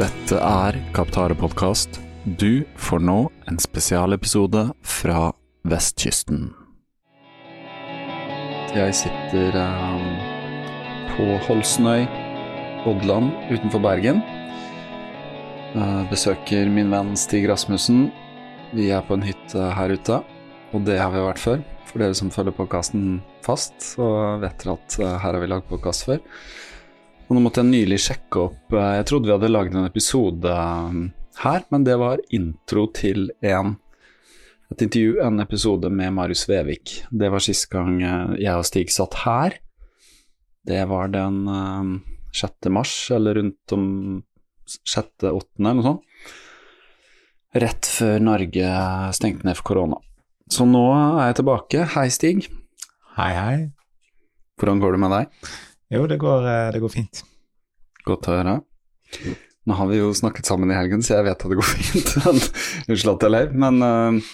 Dette er Kaptare podkast. Du får nå en spesialepisode fra vestkysten. Jeg sitter um, på Holsnøy, Oddland utenfor Bergen. Uh, besøker min venn Stig Rasmussen. Vi er på en hytte her ute, og det har vi vært før. For dere som følger podkasten fast, så vet dere at uh, her har vi lagd podkast før. Og nå måtte jeg nylig sjekke opp eh, Jeg trodde vi hadde laget en episode eh, her, men det var intro til en, et intervju, en episode med Marius Vevik. Det var sist gang eh, jeg og Stig satt her. Det var den 6. mars, eller rundt om 6.-8., eller noe sånt. Rett før Norge stengte ned for korona. Så nå er jeg tilbake. Hei, Stig. Hei, hei. Hvordan går det med deg? Jo, det går, det går fint. Godt å høre. Nå har vi jo snakket sammen i helgen, så jeg vet at det går fint. Unnskyld at jeg ler. Men uh,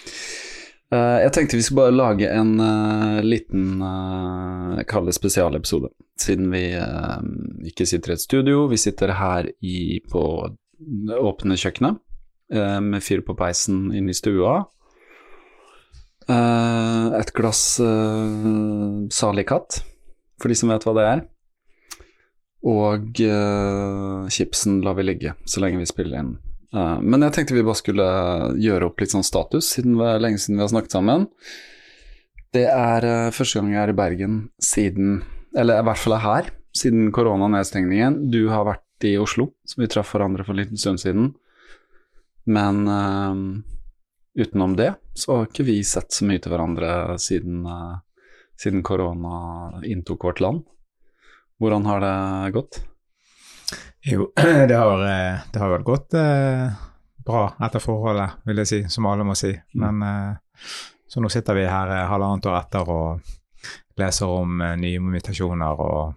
uh, jeg tenkte vi skulle bare lage en uh, liten uh, kalle spesialepisode. Siden vi ikke sitter i et studio. Vi sitter her i, på åpne kjøkkenet med fyr på peisen inne i stua. et glass salig katt, for de som vet hva det er. Og uh, chipsen lar vi ligge så lenge vi spiller inn. Uh, men jeg tenkte vi bare skulle gjøre opp litt sånn status, siden det er lenge siden vi har snakket sammen. Det er uh, første gang jeg er i Bergen siden Eller i hvert fall er her, siden koronanedstengningen. Du har vært i Oslo, så vi traff hverandre for en liten stund siden. Men utenom det så har ikke vi sett så mye til hverandre siden, siden korona inntok vårt land. Hvordan har det gått? Jo, det har, eh, det har vel gått eh, bra etter forholdet, vil jeg si, som alle må si. Mm. Men eh, så nå sitter vi her eh, halvannet år etter og leser om eh, nye mutasjoner og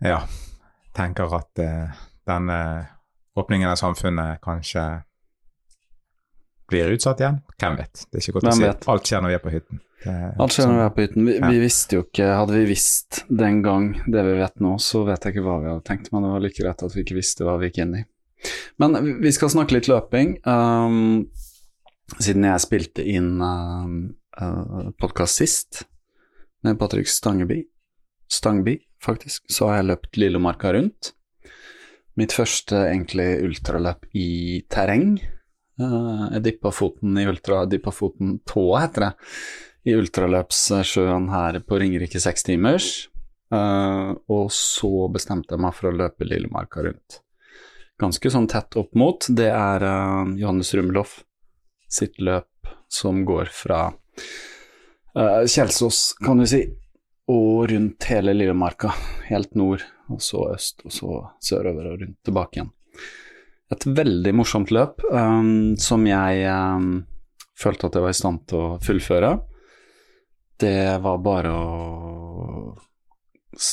ja, tenker at eh, denne åpningen av samfunnet kanskje blir utsatt igjen. Hvem vet? Det er ikke godt Hvem å si. Vet? Alt skjer når vi er på hytten. Alt skjer når vi er på hytten. Vi, ja. vi, visste jo ikke Hadde vi visst den gang det vi vet nå, så vet jeg ikke hva vi hadde tenkt, men det var like rett at vi ikke visste hva vi gikk inn i. Men vi skal snakke litt løping. Um, siden jeg spilte inn uh, uh, podkast sist med Patrick Stangeby, Stangby, faktisk, så har jeg løpt Lillemarka rundt. Mitt første egentlig ultraløp i terreng. Uh, jeg dyppa foten i ultra, dyppa foten tåa, heter det i ultraløpssjøen her på Ringerike sekstimers. Uh, og så bestemte jeg meg for å løpe Lillemarka rundt. Ganske sånn tett opp mot. Det er uh, Johannes Rumloff sitt løp som går fra Kjelsås, kan du si, og rundt hele Lillemarka. Helt nord, og så øst, og så sørover og rundt tilbake igjen. Et veldig morsomt løp um, som jeg um, følte at jeg var i stand til å fullføre det var bare å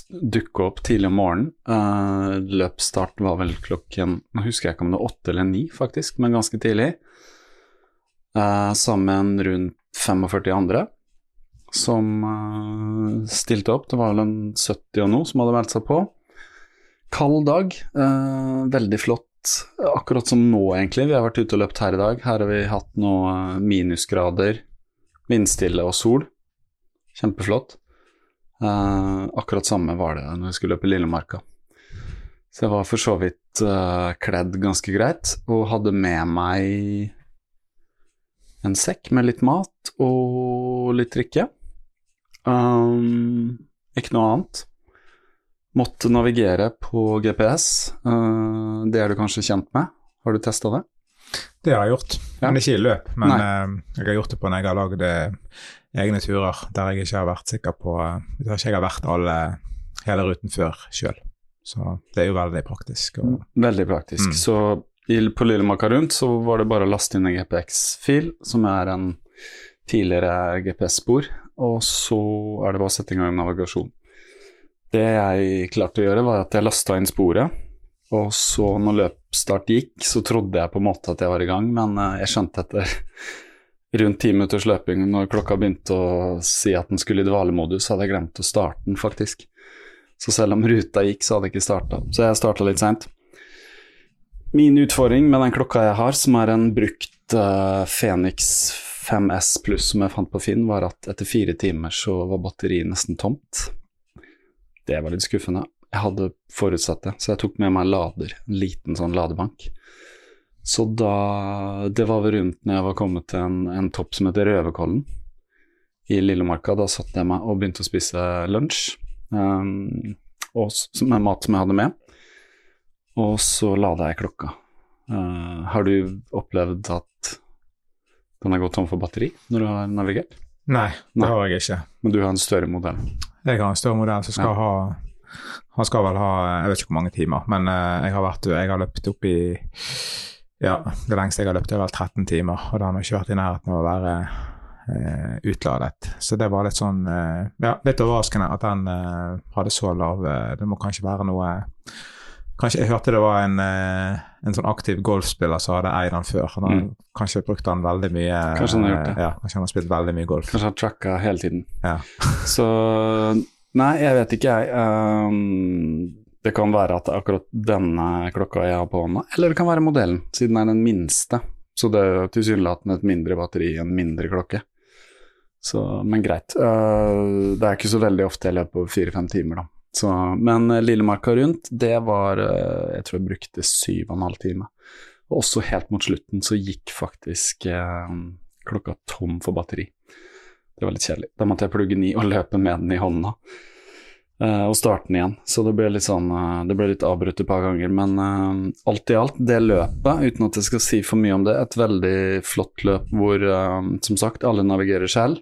dukke opp tidlig om morgenen. Uh, løpsstart var vel klokken Nå husker jeg ikke om det var åtte eller ni, faktisk, men ganske tidlig. Uh, sammen rundt 45 andre som uh, stilte opp. Det var vel en 70 og noe som hadde meldt seg på. Kald dag, veldig flott. Akkurat som nå, egentlig. Vi har vært ute og løpt her i dag. Her har vi hatt noen minusgrader, vindstille og sol. Kjempeflott. Uh, akkurat samme var det når vi skulle løpe Lillemarka. Så jeg var for så vidt uh, kledd ganske greit, og hadde med meg en sekk med litt mat og litt drikke. Um, ikke noe annet. Måtte navigere på GPS. Uh, det er du kanskje kjent med? Har du testa det? Det har jeg gjort, ja. men ikke i løp. Men jeg har gjort det på når jeg har lagd egne turer der jeg ikke har vært sikker på Der ikke jeg har vært alle, hele ruten før sjøl. Så det er jo veldig praktisk. Og, veldig praktisk. Mm. Så på Lille Makarunt så var det bare å laste inn en GPX-fil, som er en tidligere GPS-spor, og så er det bare å sette i gang navigasjon. Det jeg klarte å gjøre, var at jeg lasta inn sporet, og så når løpsstart gikk, så trodde jeg på en måte at jeg var i gang, men eh, jeg skjønte etter rundt ti minutters løping, når klokka begynte å si at den skulle i dvalemodus, hadde jeg glemt å starte den, faktisk. Så selv om ruta gikk, så hadde jeg ikke starta. Så jeg starta litt seint. Min utfordring med den klokka jeg har, som er en brukt uh, Phoenix 5S pluss som jeg fant på Finn, var at etter fire timer så var batteriet nesten tomt. Det var litt skuffende. Jeg hadde forutsatt det, så jeg tok med meg en lader, en liten sånn ladebank. Så da Det var rundt når jeg var kommet til en, en topp som heter Røverkollen i Lillemarka. Da satte jeg meg og begynte å spise lunsj um, og, med mat som jeg hadde med. Og så lada jeg klokka. Uh, har du opplevd at den har gått tom for batteri når du har navigert? Nei, det Nei. har jeg ikke. Men du har en større modell? Jeg har en større modell som skal ja. ha Han skal vel ha jeg vet ikke hvor mange timer, men uh, jeg, har vært, jeg har løpt opp i ja, det lengste jeg har løpt er vel 13 timer, og da har han ikke vært i nærheten av å være eh, utladet. Så det var litt sånn eh, Ja, litt overraskende at den eh, hadde så lav eh, Det må kanskje være noe Kanskje Jeg hørte det var en, eh, en sånn aktiv golfspiller som hadde eid den før. Han har mm. kanskje brukt den veldig mye. Kanskje han har gjort det. Ja, kanskje han har spilt veldig mye golf. Kanskje han har tracka hele tiden. Ja. så Nei, jeg vet ikke, jeg. Um, det kan være at akkurat denne klokka jeg har på hånda, eller det kan være modellen, siden den er den minste. Så det er tilsynelatende et mindre batteri enn mindre klokke. Så, men greit. Uh, det er ikke så veldig ofte jeg løper fire-fem timer, da. Så, men Lillemarka rundt, det var uh, Jeg tror jeg brukte syv og en halv time. Og også helt mot slutten så gikk faktisk eh, klokka tom for batteri. Det var litt kjedelig. Da måtte jeg plugge den i og løpe med den i hånda. Eh, og starte den igjen. Så det ble litt sånn uh, Det ble litt avbrutt et par ganger. Men eh, alt i alt, det løpet, uten at jeg skal si for mye om det, et veldig flott løp hvor som sagt alle navigerer selv.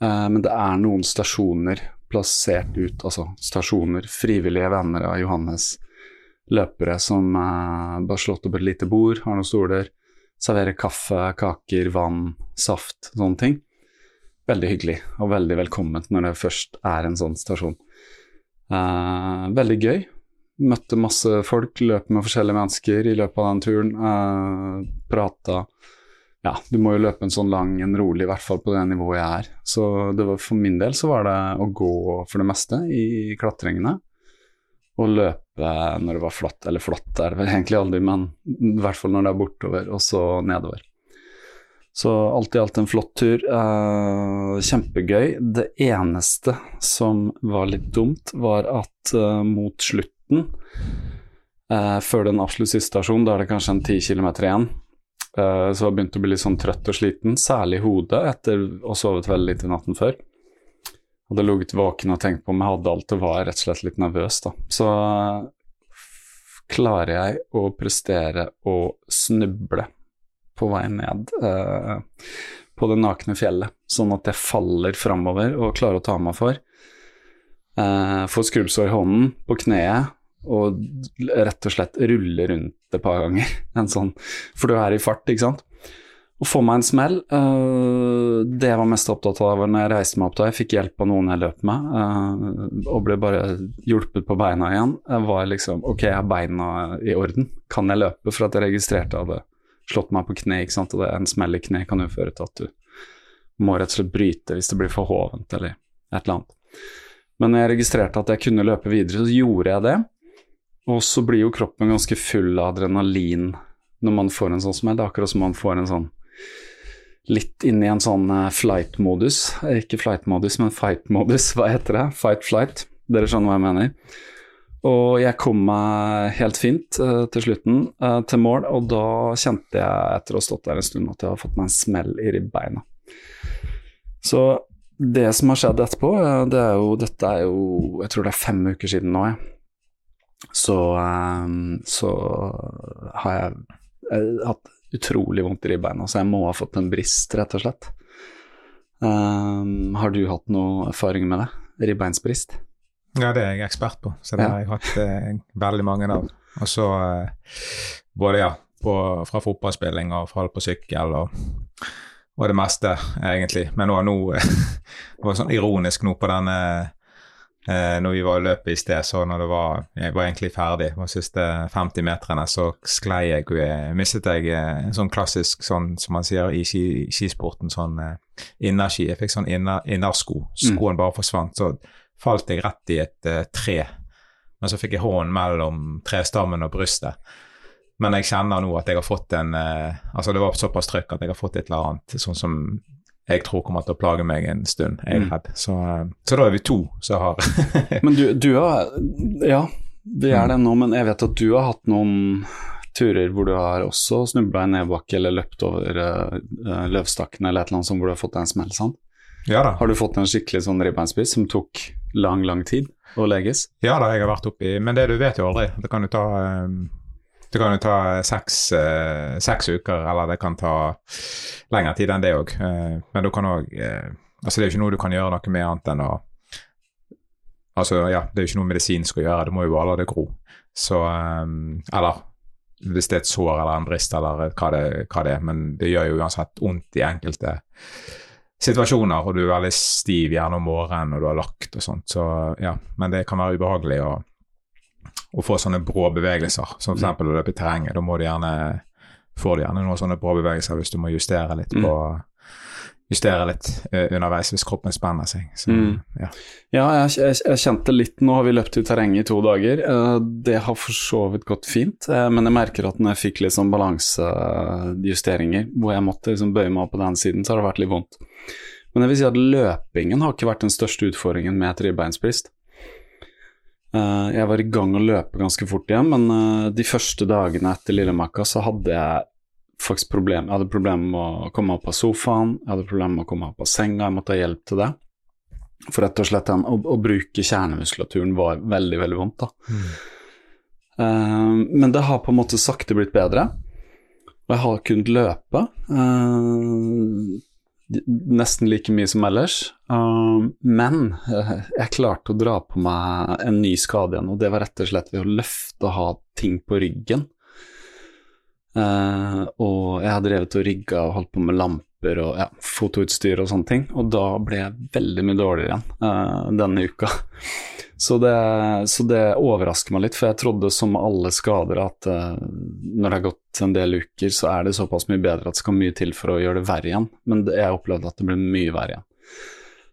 men det er noen stasjoner plassert ut, altså stasjoner, frivillige venner av Johannes, løpere som bare slått opp et lite bord, har noen stoler, serverer kaffe, kaker, vann, saft, sånne ting. Veldig hyggelig og veldig velkomment når det først er en sånn stasjon. Eh, veldig gøy. Møtte masse folk, løp med forskjellige mennesker i løpet av den turen. Eh, prata Ja, du må jo løpe en sånn lang, en rolig, i hvert fall på det nivået jeg er. Så var, for min del så var det å gå for det meste i klatringene. Og løpe når det var flatt, eller flatt er det vel egentlig aldri, men i hvert fall når det er bortover, og så nedover. Så alt i alt en flott tur. Uh, kjempegøy. Det eneste som var litt dumt, var at uh, mot slutten, uh, før den absolutt siste stasjonen, da er det kanskje en ti kilometer igjen, så jeg begynte å bli litt sånn trøtt og sliten, særlig i hodet, etter å ha sovet veldig litt natten før. Hadde ligget våken og tenkt på om jeg hadde alt og var rett og slett litt nervøs, da. Så klarer jeg å prestere å snuble på vei ned eh, på det nakne fjellet, sånn at jeg faller framover og klarer å ta meg for. Eh, får skrubbsår i hånden, på kneet, og rett og slett rulle rundt et par ganger. Sånn, for du er i fart, ikke sant. å få meg en smell. Uh, det jeg var mest opptatt av, når jeg reiste meg opp da jeg fikk hjelp av noen jeg løp med, uh, og ble bare hjulpet på beina igjen. Jeg var liksom Ok, jeg har beina i orden. Kan jeg løpe? For at jeg registrerte jeg hadde slått meg på kne, ikke sant. Og det, en smell i kne kan jo føre til at du må rett og slett bryte hvis det blir for hovent eller et eller annet. Men når jeg registrerte at jeg kunne løpe videre, så gjorde jeg det. Og så blir jo kroppen ganske full av adrenalin når man får en sånn smell. Det er akkurat som man får en sånn litt inn i en sånn eh, flight-modus. Ikke flight-modus, men fight-modus. Hva heter det? Fight-flight. Dere skjønner hva jeg mener. Og jeg kom meg helt fint uh, til slutten, uh, til mål, og da kjente jeg etter å ha stått der en stund at jeg har fått meg en smell i ribbeina. Så det som har skjedd etterpå, uh, det er jo Dette er jo Jeg tror det er fem uker siden nå, jeg. Så, så har jeg, jeg hatt utrolig vondt i ribbeina, så jeg må ha fått en brist, rett og slett. Um, har du hatt noe erfaring med det? Ribbeinsbrist? Ja, det er jeg ekspert på, så det ja. har jeg hatt eh, veldig mange av. Og så eh, både ja, på, fra fotballspilling og fra på sykkel og, og, det meste, egentlig. Men nå, nå det var sånn ironisk nå på denne Eh, når vi var i løpet i sted, så når det var Jeg var egentlig ferdig. De siste 50 meterne så sklei jeg og mistet jeg eh, en sånn klassisk sånn som man sier i skisporten, sånn eh, innerski. Jeg fikk sånn inner, innersko. Mm. Skoen bare forsvant. Så falt jeg rett i et eh, tre. Men så fikk jeg hånden mellom trestammen og brystet. Men jeg kjenner nå at jeg har fått en eh, Altså, det var såpass trykk at jeg har fått et eller annet sånn som jeg tror kommer til å plage meg en stund. Jeg er mm. redd. Så, eh, så, da er vi to som har Men du, du, har Ja, vi er det nå, men jeg vet at du har hatt noen turer hvor du har også snubla i nedbakke eller løpt over uh, løvstakken eller et eller annet som hvor du har fått deg en smell, sant? Ja da. Har du fått en skikkelig sånn ribbeinspiss som tok lang, lang tid å leges? Ja da, jeg har vært oppi Men det du vet jo aldri. Det kan jo ta um det kan jo ta seks, eh, seks, uker, eller det kan ta lengre tid enn det òg. Eh, men du kan òg eh, Altså, det er jo ikke noe du kan gjøre noe med annet enn å Altså, ja, det er jo ikke noe medisinsk å gjøre, du må jo bare la det gro. Så um, Eller hvis det er et sår eller en brist eller hva det, hva det er, men det gjør jo uansett vondt i enkelte situasjoner, og du er veldig stiv gjerne om morgenen og du har lagt og sånt, så ja. Men det kan være ubehagelig. og å få sånne brå bevegelser, som f.eks. Mm. å løpe i terrenget. Da må du gjerne får du gjerne noen sånne brå bevegelser hvis du må justere litt mm. på justere litt uh, underveis hvis kroppen spenner seg. Så, mm. Ja, ja jeg, jeg, kjente litt Nå har vi løpt i terrenget i to dager. Uh, det har for så vidt gått fint, uh, men jeg merker at når jeg fikk litt sånn balansejusteringer, hvor jeg måtte liksom bøye meg opp på den siden, så har det vært litt vondt. Men jeg vil si at løpingen har ikke vært den største utfordringen med et ribbeinsbrist. Uh, jeg var i gang å løpe ganske fort igjen, men uh, de første dagene etter Lillemakka så hadde jeg faktisk problem. Jeg hadde problemer med å komme opp av sofaen, jeg hadde problemer med å komme opp av senga, jeg måtte ha hjelp til det. For rett og slett den, å, å, bruke kjernemuskulaturen var veldig, veldig vondt, da. Mm. Uh, men det har på en måte sakte blitt bedre, og jeg har kunnet løpe. Uh, nesten like mye som ellers. Uh, men uh, jeg klarte å dra på meg en ny skade igjen, og det var rett og slett ved å løfte og ha ting på ryggen. Uh, og jeg hadde drevet og rigga og holdt på med lamper og ja, fotoutstyr og sånne ting, og da ble jeg veldig mye dårligere igjen denne uka. Så det, så det, overrasker meg litt, for jeg trodde som alle skader at uh, når det har gått en del uker, så er det såpass mye bedre at det skal mye til for å gjøre det verre igjen. Men jeg opplevde at det ble mye verre igjen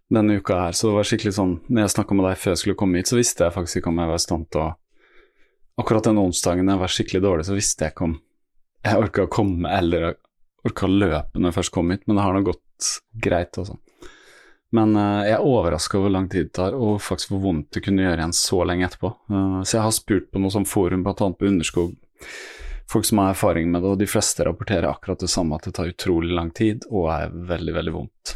denne uka her. Så det var skikkelig sånn Når jeg snakka med deg før jeg skulle komme hit, så visste jeg faktisk ikke om jeg var i stand til å Akkurat den onsdagen jeg var skikkelig dårlig, så visste jeg ikke om jeg orka å komme eller orka løpe når jeg først kom hit, men det har nå gått greit, altså. Men uh, jeg er overraska over hvor lang tid det tar, og faktisk hvor vondt det kunne gjøre igjen så lenge etterpå. Uh, så jeg har spurt på noe sånt forum, bl.a. på Underskog, folk som har erfaring med det, og de fleste rapporterer akkurat det samme, at det tar utrolig lang tid og er veldig, veldig vondt.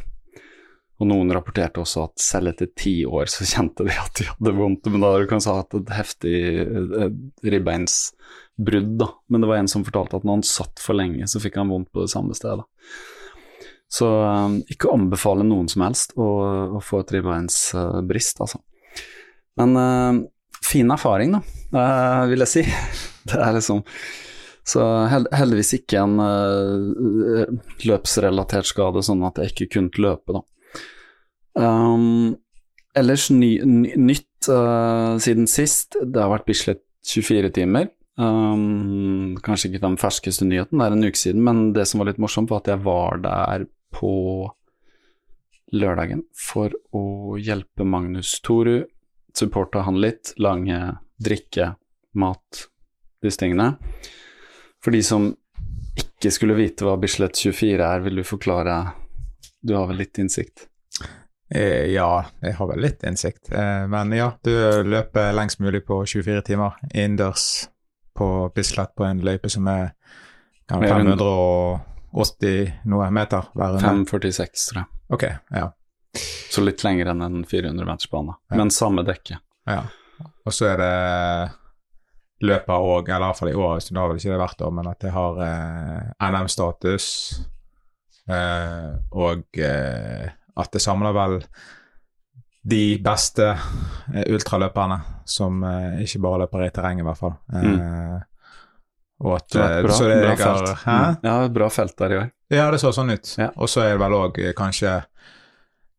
Og noen rapporterte også at selv etter ti år så kjente de at de hadde vondt, men da har du kanskje hatt et heftig uh, ribbeinsbrudd, da. Men det var en som fortalte at når han satt for lenge, så fikk han vondt på det samme stedet. Så um, ikke anbefale noen som helst å, å få et ribbeinsbrist, uh, altså. Men uh, fin erfaring, da, uh, vil jeg si. Det er liksom Så heldigvis ikke en uh, løpsrelatert skade, sånn at jeg ikke kunne løpe, da. Um, ellers ny, ny, nytt siden sist, det har vært Bislett 24 timer. Um, kanskje ikke den ferskeste nyheten, det er en uke siden, men det som var litt morsomt, var at jeg var der på lørdagen for å hjelpe Magnus Toru, supporte han litt, lange drikke, mat, disse tingene. For de som ikke skulle vite hva Bislett 24 er, vil du forklare? Du har vel litt innsikt? Eh, ja, jeg har vel litt innsikt. Eh, men ja, du løper lengst mulig på 24 timer innendørs på Bislett på en løype som er 580 noe meter hver runde. 546, tror jeg. Ok, ja. Så litt lenger enn en 400 metersbane, ja. men samme dekke. Ja. Og så er det løper òg, eller iallfall i år, så da har vel ikke det hvert år, men at det har eh, NM-status, eh, og eh, at det samler vel de beste eh, ultraløperne som eh, ikke bare løper i terreng, i hvert fall. Mm. Eh, og at, det bra, så det bra felt. Har, mm. Ja, bra felt der i år. Ja, det så sånn ut. Ja. Og så er det vel òg kanskje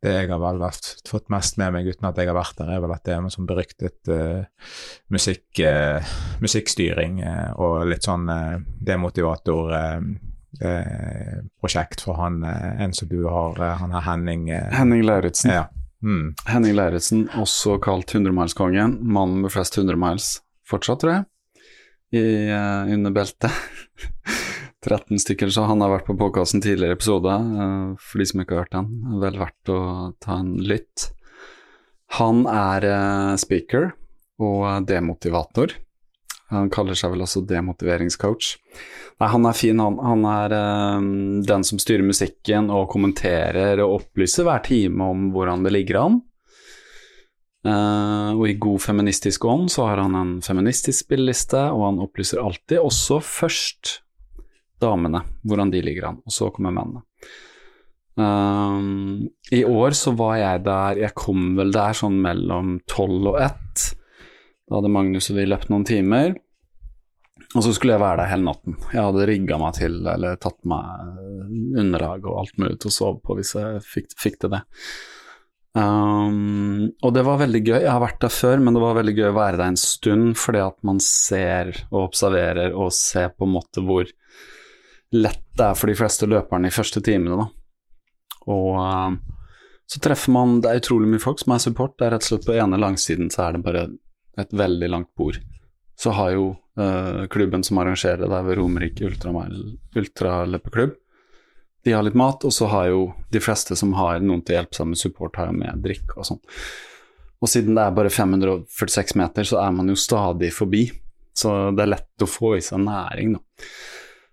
det jeg har vel vært, fått mest med meg uten at jeg har vært der, er vel at det er en sånn beryktet uh, musikk, uh, musikkstyring uh, og litt sånn demotivator-prosjekt for han en som du har, han her Henning Henning Lauritzen. Ja. Mm. Henning Lauritzen, også kalt 100-mileskongen, Mannen med flest 100 miles fortsatt, tror jeg, i, under beltet. 13 stykker, så han har vært på podkasten tidligere episode, uh, for de som ikke har hørt den. Vel verdt å ta en lytt. Han er uh, speaker og demotivator. Han kaller seg vel også demotiveringscoach. Nei, han er fin, han. Han er um, den som styrer musikken og kommenterer og opplyser hver time om hvordan det ligger an. Uh, og i god feministisk ånd så har han en feministisk spilleliste, og han opplyser alltid, også først damene, hvordan de ligger an. Og så kommer mennene. Um, I år så var jeg der Jeg kom vel der sånn mellom tolv og ett. Da hadde Magnus og vi løpt noen timer. Og så skulle jeg være der hele natten. Jeg hadde rigga meg til, eller tatt meg underlag og alt mulig til å sove på hvis jeg fikk, fikk til det. Um, og det var veldig gøy. Jeg har vært der før, men det var veldig gøy å være der en stund, fordi at man ser og observerer og ser på en måte hvor lett det er for de fleste løperne i første timene, da. Og uh, så treffer man Det er utrolig mye folk som er support. Det er rett og slett på ene langsiden så er det bare et veldig langt bord. Så har jo uh, klubben som arrangerer det, ved Romerike ultraløpeklubb, de har litt mat, og så har jo de fleste som har noen til hjelpe seg med support, har jo med drikk og sånn. Og siden det er bare 546 meter, så er man jo stadig forbi. Så det er lett å få i seg næring, da.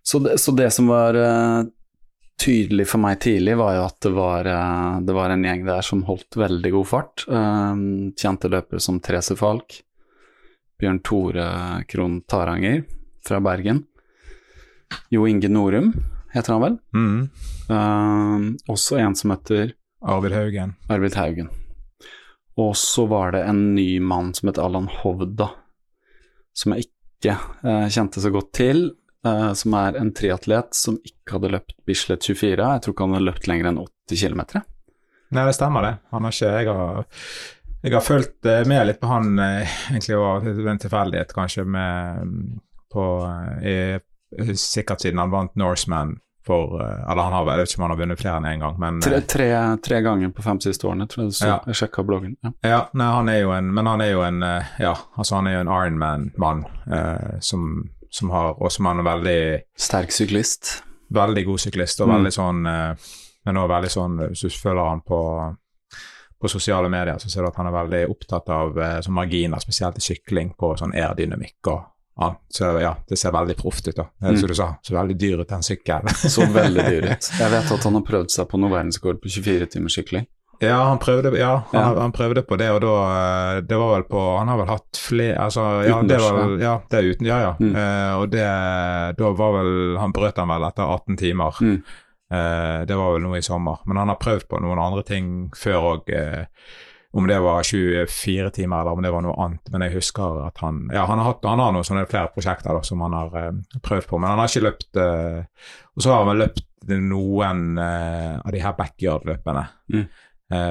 Så det, så det som var uh, tydelig for meg tidlig, var jo at det var, uh, det var, en gjeng der som holdt veldig god fart. Uh, kjente løpere som Therese Falk, Bjørn Tore Krohn Taranger fra Bergen. Jo Inge Norum heter han vel. Mm. også en som heter Arvid Haugen. Arvid Haugen. Og så var det en ny mann som het Allan Hovda, som jeg ikke kjente så godt til uh, som er en triatlet som ikke hadde løpt Bislett 24. Jeg tror ikke han hadde løpt lenger enn 80 km. Nei, det stemmer det. Han har ikke Jeg har, jeg har fulgt uh, med litt på han uh, egentlig var en tilfeldighet, kanskje, med på Sikkert siden han vant Norseman for Eller han har vel, jeg vet ikke om han har vunnet flere enn én en gang, men tre, tre, tre, ganger på fem siste årene, tror jeg så. Ja. Jeg sjekka bloggen. Ja, ja nei, han en Men han er jo en Ja, altså han er jo en Ironman-mann eh, som som har, og som er en veldig Sterk syklist. Veldig god syklist, og mm. veldig sånn eh, Men også veldig sånn Hvis du følger han på, på sosiale medier, så ser du at han er veldig opptatt av eh, sånn marginer, spesielt i sykling, på sånn aerodynamikk og ja, så ja, det ser veldig proft ut, da. Mm. Som du sa, så veldig dyr ut, den sykkelen. så veldig dyr ut. Jeg vet at han har prøvd seg på noe verdensrekord på 24 timers sykling. Ja, han prøvde, ja, han, ja. han prøvde, på det, og da eh, Det var vel på Han har vel hatt flere altså, ja, det var, ja, det er uten, ja, ja. Mm. Uh, og det Da var vel Han brøt han vel etter 18 timer. Mm. Uh, det var vel noe i sommer. Men han har prøvd på noen andre ting før òg. Uh, om det var 24 timer eller om det var noe annet, men jeg husker at han ja, han har, hatt, han har noen sånne flere prosjekter da, som han har uh, prøvd på, men han har ikke løpt uh, Og så har han løpt noen uh, av de her backyard-løpene. Mm.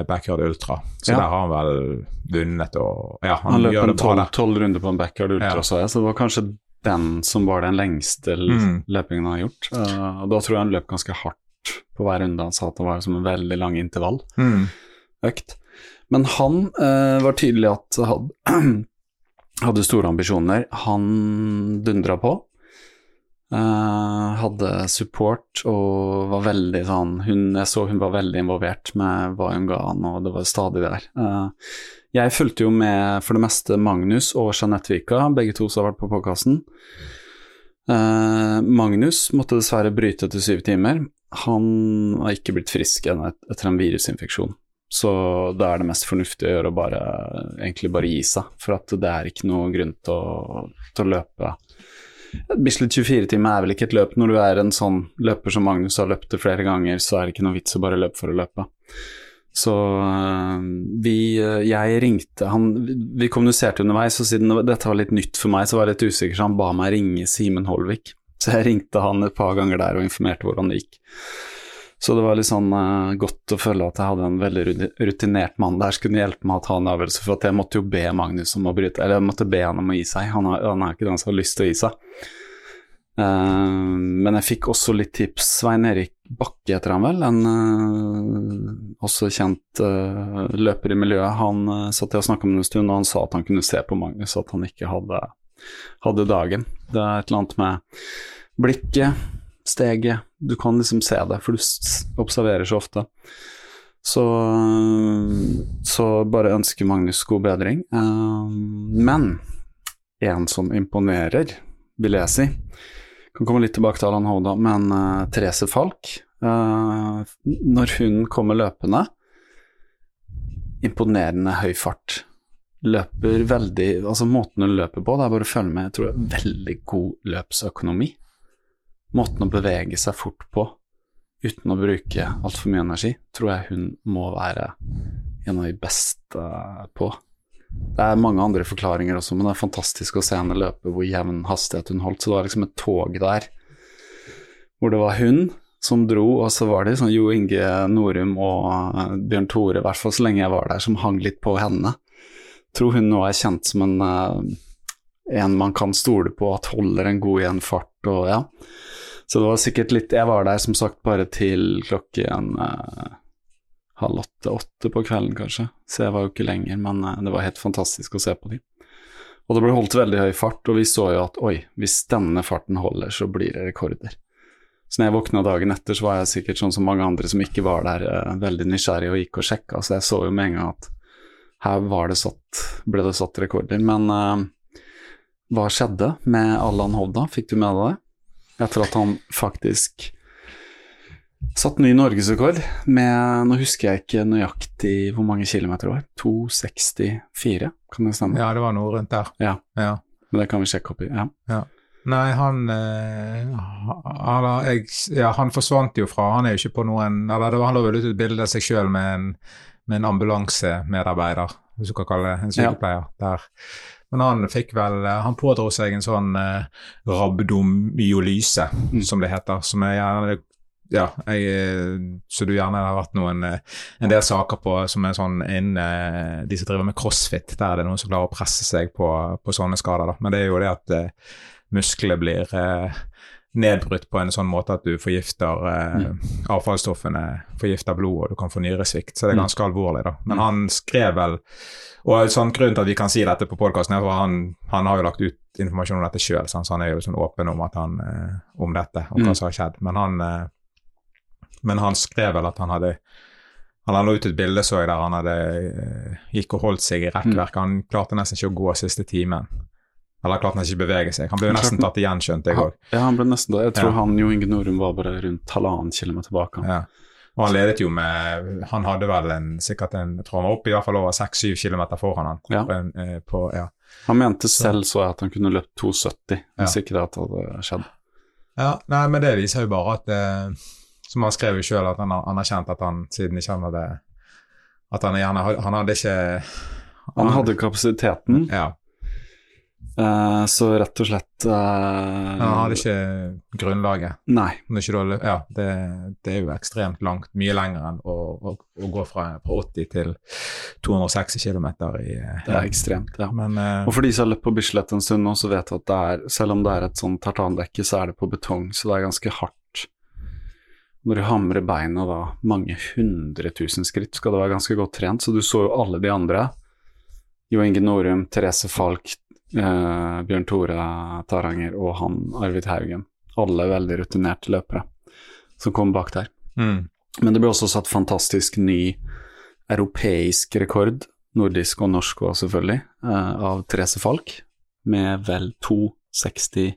backyard Ultra. Så ja. der har han vel vunnet og ja, Han, han løp en tolv runder på en backyard Ultra, ja. så jeg, så det var kanskje den som var den lengste mm. løpingen han har gjort. og da tror jeg han løp ganske hardt på hver runde. Han sa at det var som en veldig lang intervall. Mm. Økt. Men han eh, var tydelig at hadde, hadde store ambisjoner. Han dundra på. Eh, hadde support og var veldig sånn hun, Jeg så hun var veldig involvert med hva hun ga han, og det var stadig der. Eh, jeg fulgte jo med for det meste Magnus og Jeanette Vika, begge to som har vært på podkasten. Uh, Magnus måtte dessverre bryte etter syv timer. Han har ikke blitt frisk ennå etter en virusinfeksjon. Så da er det mest fornuftig å gjøre bare, egentlig bare gi seg, for at det er ikke noe grunn til å, til å løpe. Bislett 24 timer er vel ikke et løp. Når du er en sånn løper som Magnus har løpt det flere ganger, så er det ikke noe vits å bare løpe for å løpe. Så øh, vi Jeg ringte han Vi kommuniserte underveis, og siden dette var litt nytt for meg, så var jeg litt usikker, så han ba meg ringe Simen Holvik. Så jeg ringte han et par ganger der og informerte hvordan det gikk. Så det var litt sånn uh, godt å føle at jeg hadde en veldig rutinert mann der som kunne hjelpe meg å ta en avgjørelse, for at jeg måtte jo be Magnus om å bryte, eller jeg måtte be han om å gi seg. Han, har, han er ikke den som har lyst til å gi seg. Uh, men jeg fikk også litt tips. Svein Erik Bakke heter han vel, en uh, også kjent løper i miljøet. Han satt jeg og snakka med en stund, og han sa at han kunne se på Magnus at han ikke hadde, hadde dagen. Det er et eller annet med blikket steget. Du kan liksom se det, for du observerer så ofte. Så, så bare ønsker Magnus god bedring. Uh, men en som imponerer, vil jeg si Kan komme litt tilbake til Allan Hovda, men uh, Therese Falk uh, Når hun kommer løpende Imponerende høy fart. Løper veldig Altså, måten hun løper på, det er bare å følge med. Jeg tror det er veldig god løpsøkonomi måten å bevege seg fort på uten å bruke altfor mye energi, tror jeg hun må være en av de beste på. Det er mange andre forklaringer også, men det er fantastisk å se henne løpe hvor jevn hastighet hun holdt. Så det var liksom et tog der hvor det var hun som dro, og så var det sånn Jo Inge Norum og Bjørn Tore, i hvert fall så lenge jeg var der, som hang litt på henne. Tror hun nå er kjent som en, eh, en man kan stole på, at holder en god igjen fart og ja. Så det var sikkert litt Jeg var der som sagt bare til klokken eh, halv åtte-åtte på kvelden, kanskje. Så jeg var jo ikke lenger, men eh, det var helt fantastisk å se på dem. Og det ble holdt veldig høy fart, og vi så jo at oi, hvis denne farten holder, så blir det rekorder. Så når jeg våkna dagen etter, så var jeg sikkert sånn som mange andre som ikke var der, eh, veldig nysgjerrig og gikk og sjekka, så jeg så jo med en gang at her det satt, ble det satt rekorder. Men uh, hva skjedde med Allan Hovda, fikk du med deg det? etter at han faktisk satt ny norgesrekord med Nå husker jeg ikke nøyaktig hvor mange kilometer det var. 264, kan det stemme? Ja, det var noe rundt der. Ja. ja. Men det kan vi sjekke opp i. Ja. ja. Nei, han, han, jeg, ja, han forsvant jo fra Han er jo ikke på noen eller det var Han lå vel ut et bilde av seg sjøl med, med, en ambulansemedarbeider, hvis du kan kalle det en sykepleier, der men han fikk vel eh, Han pådro seg en sånn eh, rabdomyolyse, mm. som det heter. Som er gjerne ja, jeg, eh, så du gjerne har vært noen eh, en del saker på som er sånn innen de som driver med crossfit, der er det noen som klarer å presse seg på, på sånne skader. Da. Men det er jo det at eh, muskler blir eh, nedbrutt på en sånn måte at du forgifter eh, mm. avfallsstoffene, forgifter blodet, og du kan få nyresvikt. Så det er mm. ganske alvorlig, da. Men mm. han skrev vel Og sånn grunnen til at vi kan si dette på podkasten, er at han, han, har jo lagt ut informasjon om dette sjøl, så han er jo sånn åpen om, han, eh, om dette, om hva mm. som har skjedd. Men han, eh, men han skrev vel at han hadde han la ut et bilde så jeg der han hadde, eh, gikk og holdt seg i rekkverk. Han klarte nesten ikke å gå siste timen. Eller klarte han ikke bevege seg. Han ble jo nesten tatt igjen, skjønte jeg òg. Ja, han ble nesten det. Jeg tror ja. han Jo Inge Norum var bare rundt halvannen kilometer bak Ja. Og han ledet jo med Han hadde vel en, sikkert en Jeg tror han var oppe i hvert fall over 6-7 km foran han. Ja. På en, eh, på, ja. Han mente selv så jeg at han kunne løpt 2,70 hvis ikke det hadde skjedd. Ja, nei, men det viser jo bare at eh, Som han skrev jo sjøl, at han har anerkjent at han siden ikke han hadde At han gjerne Han hadde ikke Han hadde kapasiteten, Ja. Eh, så rett og slett uh, Han hadde ikke grunnlaget. Nei. Ikke da, ja, det, det er jo ekstremt langt, mye lenger enn å, å, å gå fra, fra 80 til 260 km i Det er ekstremt, ja. Men uh, Og for de som har løpt på Bislett en stund nå, så vet du at det er, selv om det er et sånn tartandekke, så er det på betong, så det er ganske hardt. Når du hamrer beina da mange hundre tusen skritt, skal du være ganske godt trent. Så du så jo alle de andre. Jo Inge Norum, Therese Falk, eh, Bjørn Tore Taranger og han Arvid Haugen. Alle veldig rutinerte løpere som kom bak der. mm, Men det ble også satt fantastisk ny europeisk rekord, nordisk og norsk òg selvfølgelig, eh, av Therese Falk, med vel 2,60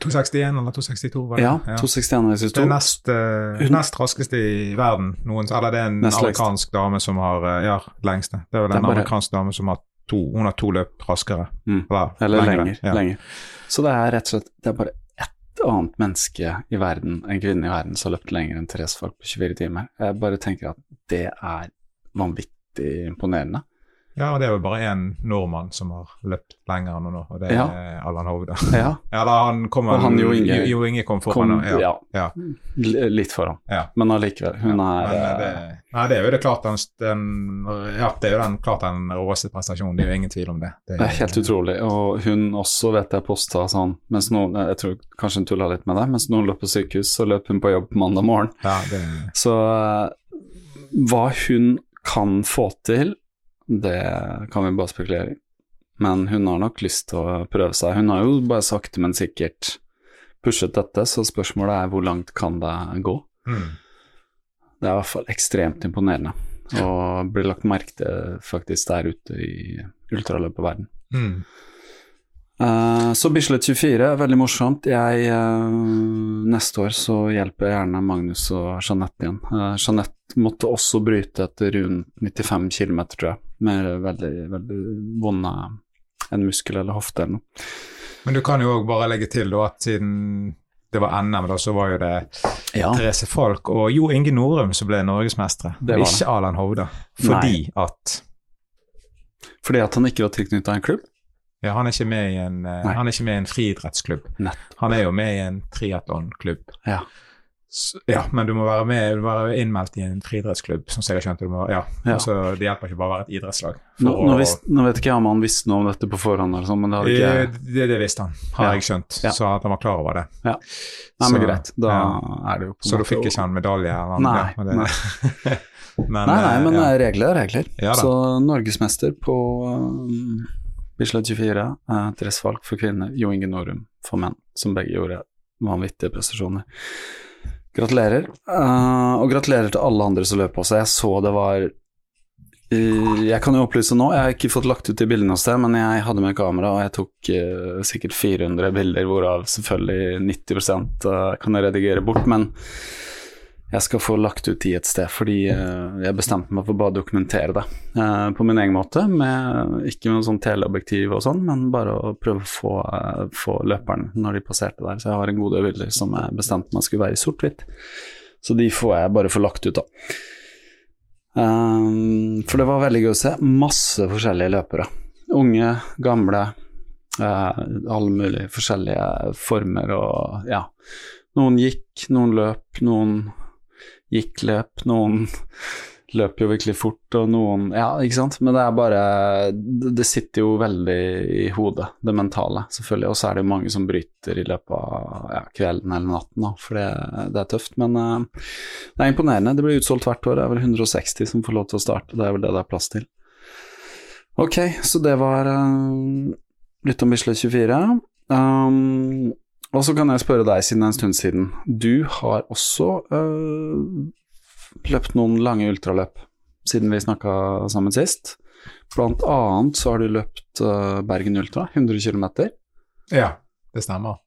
261 eller 262, var det? Ja, 2,61 eller 62. det er nest, uh, nest raskeste i verden. Noen, eller det er en amerikansk dame som har eh, Ja, lengste. Det er vel Det er en bare- amerikansk dame som har to Hun har to løp raskere. Mm. Eller, Eller lenger, ja. lenger. Så det er rett og slett det er bare ett annet menneske i verden, en kvinne i verden, som har løpt lenger enn Therese Falk på 24 timer. Jeg bare tenker at det er vanvittig imponerende. Ja, og det er jo bare én nordmann som har løpt lenger nå, og det er Ja. Allan Hovde. Ja, Eller han kom Og han Jo Inge- Jo Inge kom foran Kom, ja, Ja. litt foran. ja. Men allikevel, hun Men, er eh, eh, det, nei, det er jo det klart den, ja, det er jo den, klart den råeste prestasjonen, det er jo ingen tvil om det. Det er helt utrolig. Og hun også vet jeg posta sånn mens noen Jeg tror kanskje hun tulla litt med det. Mens noen løp på sykehus, så løp hun på jobb mandag morgen. Ja, det, Så eh, hva hun kan få til, det kan vi bare spekulere i. Men hun har nok lyst til å prøve seg. Hun har jo bare sakte, men sikkert pushet dette, så spørsmålet er hvor langt kan det gå? mm. Det er i hvert fall ekstremt imponerende, og blir lagt merke til faktisk der ute i ultraløperverden. Mm. Uh, så Bislett 24 er veldig morsomt. Jeg, uh, neste år så hjelper jeg gjerne Magnus og Jeanette igjen. Uh, Jeanette måtte også bryte etter rundt 95 km, tror jeg, med veldig, veldig vonde en muskel eller hofte eller noe. Men du kan jo òg bare legge til da at siden det var NM, da, så var jo det Ja, Therese Falk og Jo Inge Norum som ble norgesmestere, ikke Alan Hovda. Fordi at fordi at han ikke var tilknyttet en klubb? ja, han, er ikke med i en, eh, Nei. han er ikke med i en friidrettsklubb. Nett. Han er jo med i en triatlonklubb. Ja. Ja, men du må være med, du må være innmeldt i en friidrettsklubb, som jeg har skjønt. Du må, ja. Ja. Så det hjelper ikke bare å være et idrettslag. Nå, nå, å- vis, nå vet ikke jeg om han visste noe om dette på forhånd, eller sånn, men det hadde ikke Eh, jeg. det, det visste han, har Ja. jeg skjønt. Ja. Så at han var klar over det. Ja. Nei, men Så- greit, da er det jo på en Så måte. du fikk ikke han medalje? Eller, Nei, ja, men det, men, Nei, nei, eh, men eh, regler er regler. Ja så norgesmester på um, Bislett 24, uh, Therese Falk for kvinner, Jo Inge Norum for menn, som begge gjorde vanvittige prestasjoner. Gratulerer. Uh, og gratulerer til alle andre som løp også. Jeg så det var uh, Jeg kan jo opplyse nå, jeg har ikke fått lagt ut de bildene hos deg, men jeg hadde med kamera, og jeg tok uh, sikkert 400 bilder, hvorav selvfølgelig 90 uh, kan jeg redigere bort. Men jeg skal få lagt ut de et sted, fordi eh, jeg bestemte meg for bare å dokumentere det eh, på min egen måte. Med, ikke med noe sånn teleobjektiv og sånn, men bare å prøve å få, eh, få løperne når de passerte der. Så jeg har en god del bilder som jeg bestemte meg skulle være i sort-hvitt. Så de får jeg bare få lagt ut, da. For det var veldig gøy å se. Masse forskjellige løpere. Unge, gamle, alle mulige forskjellige former og ja. Noen gikk, noen løp, noen gikk løp, noen løp jo virkelig fort, og noen Ja, ikke sant, men det er bare Det sitter jo veldig i hodet, det mentale, selvfølgelig, og så er det jo mange som bryter i løpet av ja, kvelden eller natten, da, for det, det er tøft, men uh, det er imponerende. Det blir utsolgt hvert år, det er vel 160 som får lov til å starte, det er vel det det er plass til. Ok, så det var uh, litt om Bislett 24. Um, og så kan jeg spørre deg, siden det er en stund siden. Du har også øh, løpt noen lange ultraløp siden vi snakka sammen sist. Blant annet så har du løpt øh, Bergen Ultra, 100 km, Ja, det stemmer.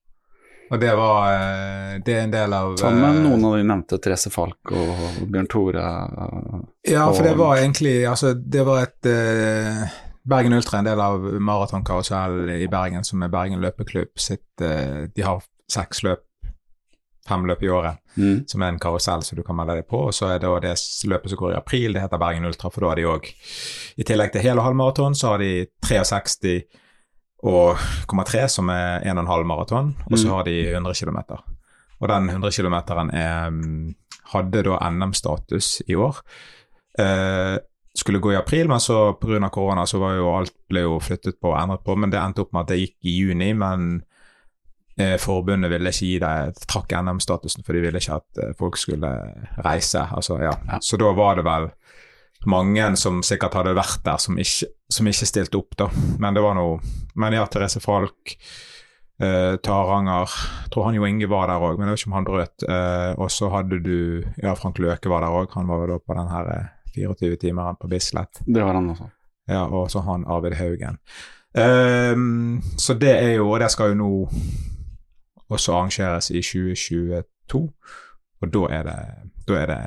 Og det var eh, Det er en del av sammen med noen av de nevnte, Therese Falk og Bjørn Tore. øh, Ja, for det var egentlig Altså, det var et Bergen Ultra er en del av Maratonkarusell i Bergen, som er Bergen løpeklubb sitt eh, De har seks løp fem løp i året, Mm. som er en karusell som du kan melde deg på. Og så er det det løpet som går i april, det heter Bergen Ultra, for da har de òg I tillegg til hele halvmaraton, så har de 63 og 3, som er 1,5 maraton, og så Mm. har de 100 km. Og den 100 km hadde da NM-status i år. Eh, skulle gå i april, men så pga. korona så var jo alt ble jo flyttet på og endret på. Men det endte opp med at det gikk i juni, men eh, forbundet ville ikke gi deg, trakk NM-statusen, for de ville ikke at eh, folk skulle reise. Altså, ja. Ja. Så da var det vel mange som sikkert hadde vært der, som ikke, som ikke stilte opp, da. Men det var noe Men ja, Therese Falk, eh, Taranger tror han Jo Inge var der òg, men jeg vet ikke om han brøt. Eh, og så hadde du Ja, Frank Løke var der òg. Han var jo da på den her eh, 24-timeren på Bislett. Det var han også. Ja, og så han Arvid Haugen. Um, så det er jo Og det skal jo nå også arrangeres i 2022, og da er det, da er det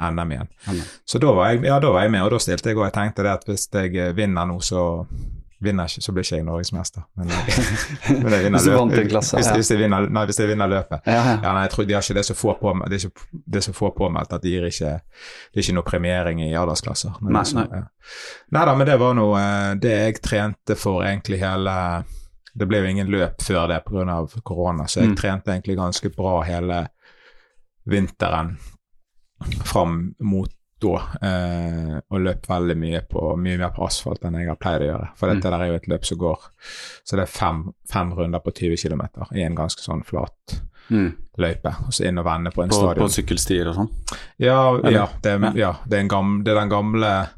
NM igjen. NM. Så da var, jeg, ja, da var jeg med, og da stilte jeg og jeg tenkte det at hvis jeg vinner nå, så vinner ikke, så blir ikke jeg norgesmester. Men, jeg- men jeg vinner Hvis løpet. klasse, ja. hvis, jeg vinner, nei, hvis jeg vinner løpet. Ja, ja. Ja, nei, jeg tror de har ikke det som får påmeldt, det er ikke, det som får påmeldt at de gir ikke, det er ikke noe premiering i aldersklasser. Men Nei, altså, nei. Ja. Nei da, men det var noe eh, det jeg trente for egentlig hele Det ble jo ingen løp før det pga. korona, så jeg Mm. trente egentlig ganske bra hele vinteren fram mot da, eh, og løp veldig mye på mye mer på asfalt enn jeg har pleid å gjøre. For Mm. dette der er jo et løp som går Så det er fem, fem runder på 20 km i en ganske sånn flat Mm. løype, og så inn og vende på en På, stadion. på sykkelstier og sånn. Ja, ja, det, Ja. ja det, er en gamle, det er den gamle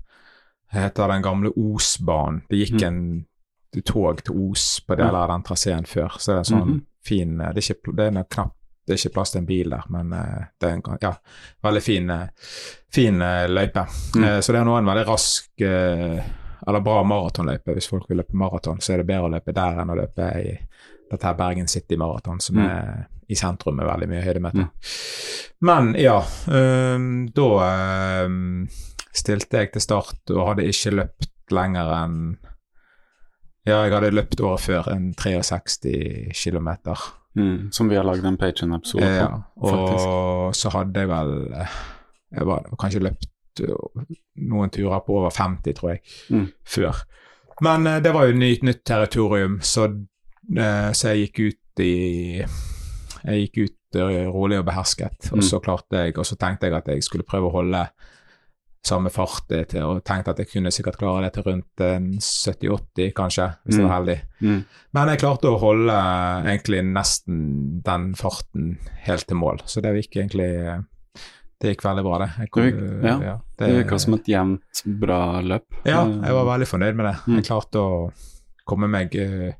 heter den gamle Osbanen. Det gikk Mm. en tog til Os på deler av den traseen før, så det er en sånn -hmm. fin Det er ikke, det er knapt det er ikke plass til en bil der, men eh, det er en ja, veldig fin, eh, fin eh, løype. Mm. Så det er nå en veldig rask eller bra maratonløype. Hvis folk vil løpe maraton, så er det bedre å løpe der enn å løpe i dette her Bergen City Maraton, som Mm. er i sentrum med veldig mye høydemeter. Mm. Men ja, um, da um, stilte jeg til start og hadde ikke løpt lenger enn Ja, jeg hadde løpt året før en 63 km. Mm. Som vi har lagd en Patrion-episode på. Ja, faktisk. og så hadde jeg vel eh, Jeg var kanskje løpt øh, noen turer på over 50, tror jeg, Mm. før. Men eh, det var jo nytt, nytt territorium, så, eh, så jeg gikk ut i Jeg gikk ut eh, rolig og behersket, og Mm. så klarte jeg Og så tenkte jeg at jeg skulle prøve å holde samme fart eh, til, og tenkte at jeg kunne sikkert klare det til rundt 70-80, kanskje, hvis jeg var heldig. Mm. Men jeg klarte å holde eh, egentlig nesten den farten helt til mål, så det gikk egentlig eh, Det gikk veldig bra, det. Jeg kom- Det gikk- ja. Det virka som et jevnt, bra løp. Ja, Eh, jeg var veldig fornøyd med det. Mm. Jeg klarte å komme meg uh,